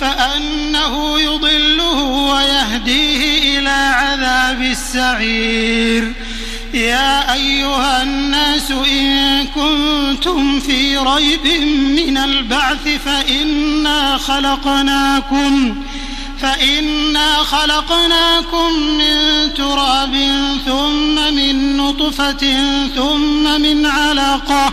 فأنه يضله ويهديه إلى عذاب السعير. يا أيها الناس إن كنتم في ريب من البعث فإنا خلقناكم فإنا خلقناكم من تراب ثم من نطفة ثم من علقة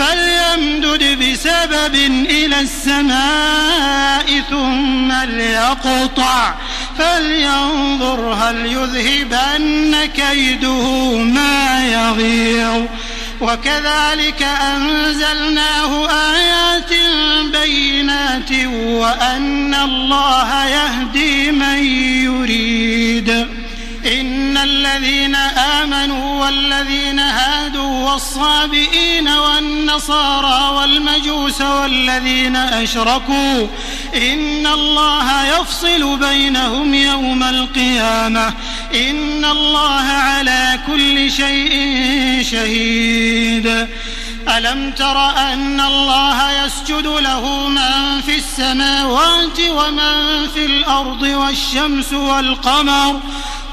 فليمدد بسبب إلى السماء ثم ليقطع. فلينظر هل يذهبن كيده ما يغيظ. وكذلك أنزلناه آيات بينات وأن الله يهدي من يريد. الذين آمنوا والذين هادوا والصابئين والنصارى والمجوس والذين أشركوا إن الله يفصل بينهم يوم القيامة إن الله على كل شيء شهيد ألم تر أن الله يسجد له من في السماوات ومن في الأرض والشمس والقمر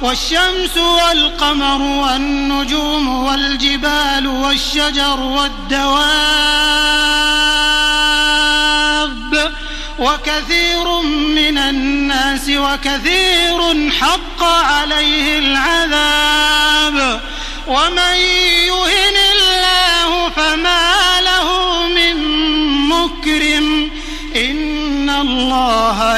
والشمس والقمر والنجوم والجبال والشجر والدواب وكثير من الناس وكثير حق عليه العذاب ومن يهن الله فما له من مكرم إن الله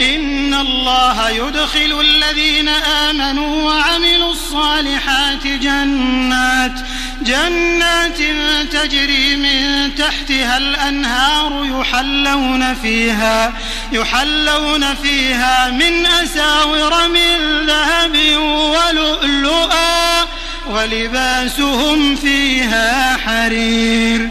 إن الله يدخل الذين آمنوا وعملوا الصالحات جنات جنات تجري من تحتها الأنهار يحلون فيها يحلون فيها من أساور من ذهب ولؤلؤا ولباسهم فيها حرير.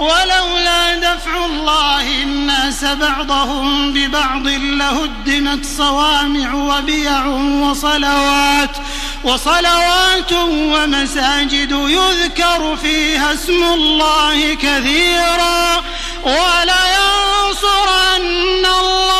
ولولا دفع الله الناس بعضهم ببعض لهدمت صوامع وبيع وصلوات وصلوات ومساجد يذكر فيها اسم الله كثيرا. ولينصرن الله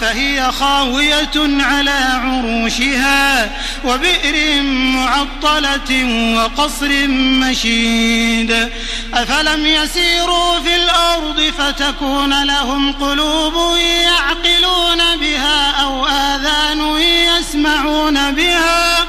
فهي خاوية على عروشها وبئر معطلة وقصر مشيد. أفلم يسيروا في الأرض فتكون لهم قلوب يعقلون بها أو آذان يسمعون بها.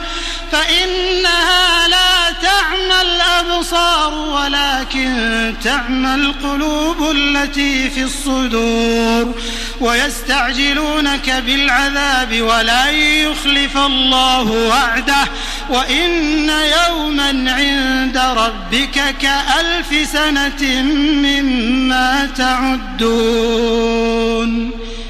فإنها لا تعمى الأبصار ولكن تعمى القلوب التي في الصدور. ويستعجلونك بالعذاب ولن يخلف الله وعده وإن يوما عند ربك كألف سنة مما تعدون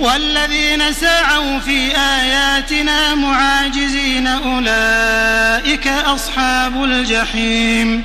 والذين سعوا في آياتنا معاجزين أولئك أصحاب الجحيم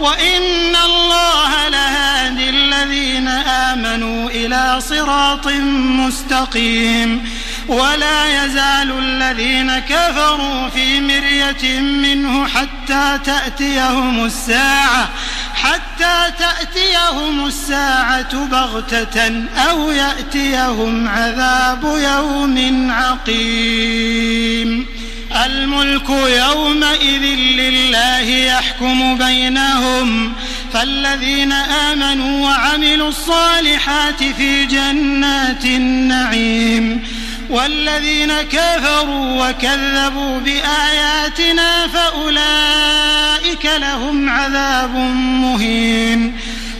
وإن الله لهادي الذين آمنوا إلى صراط مستقيم ولا يزال الذين كفروا في مرية منه حتى تأتيهم الساعة حتى تأتيهم الساعة بغتة أو يأتيهم عذاب يوم عقيم الملك يومئذ لله يحكم بينهم. فالذين آمنوا وعملوا الصالحات في جنات النعيم. والذين كفروا وكذبوا بآياتنا فأولئك لهم عذاب مهين.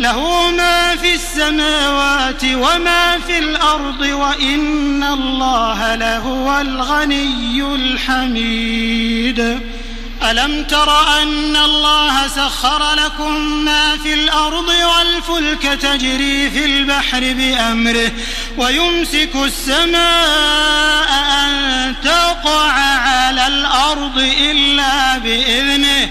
له ما في السماوات وما في الأرض وإن الله لهو الغني الحميد. ألم تر أن الله سخر لكم ما في الأرض والفلك تجري في البحر بأمره ويمسك السماء أن تقع على الأرض إلا بإذنه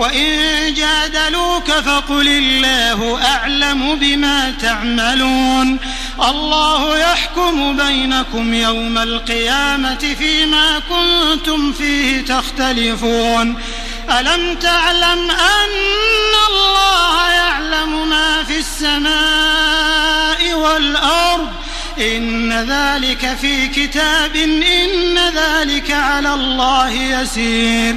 وإن جادلوك فقل الله أعلم بما تعملون. الله يحكم بينكم يوم القيامة فيما كنتم فيه تختلفون. ألم تعلم أن الله يعلم ما في السماء والأرض؟ إن ذلك في كتاب إن ذلك على الله يسير.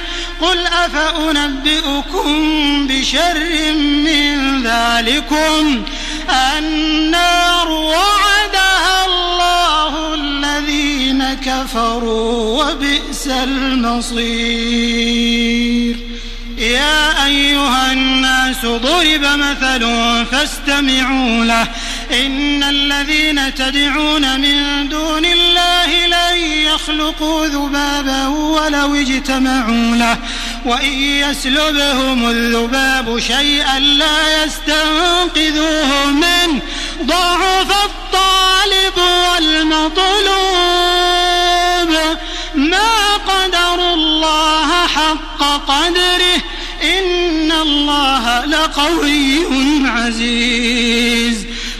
قل أفأنبئكم بشر من ذلكم؟ النار وعدها الله الذين كفروا وبئس المصير. يا أيها الناس ضرب مثل فاستمعوا له إن الذين تدعون من دون الله لن يخلقوا ذبابا ولو اجتمعوا له وإن يسلبهم الذباب شيئا لا يستنقذوه منه. ضعف الطالب والمطلوب. ما قدر الله حق قدره. إن الله لقوي عزيز.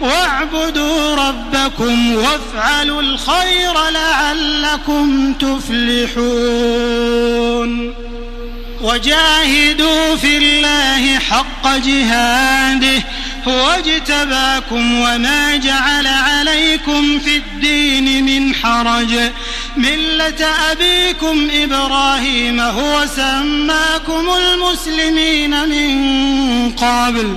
واعبدوا ربكم وافعلوا الخير لعلكم تفلحون وجاهدوا في الله حق جهاده هو اجتباكم وما جعل عليكم في الدين من حرج ملة أبيكم إبراهيم هو سماكم المسلمين من قبل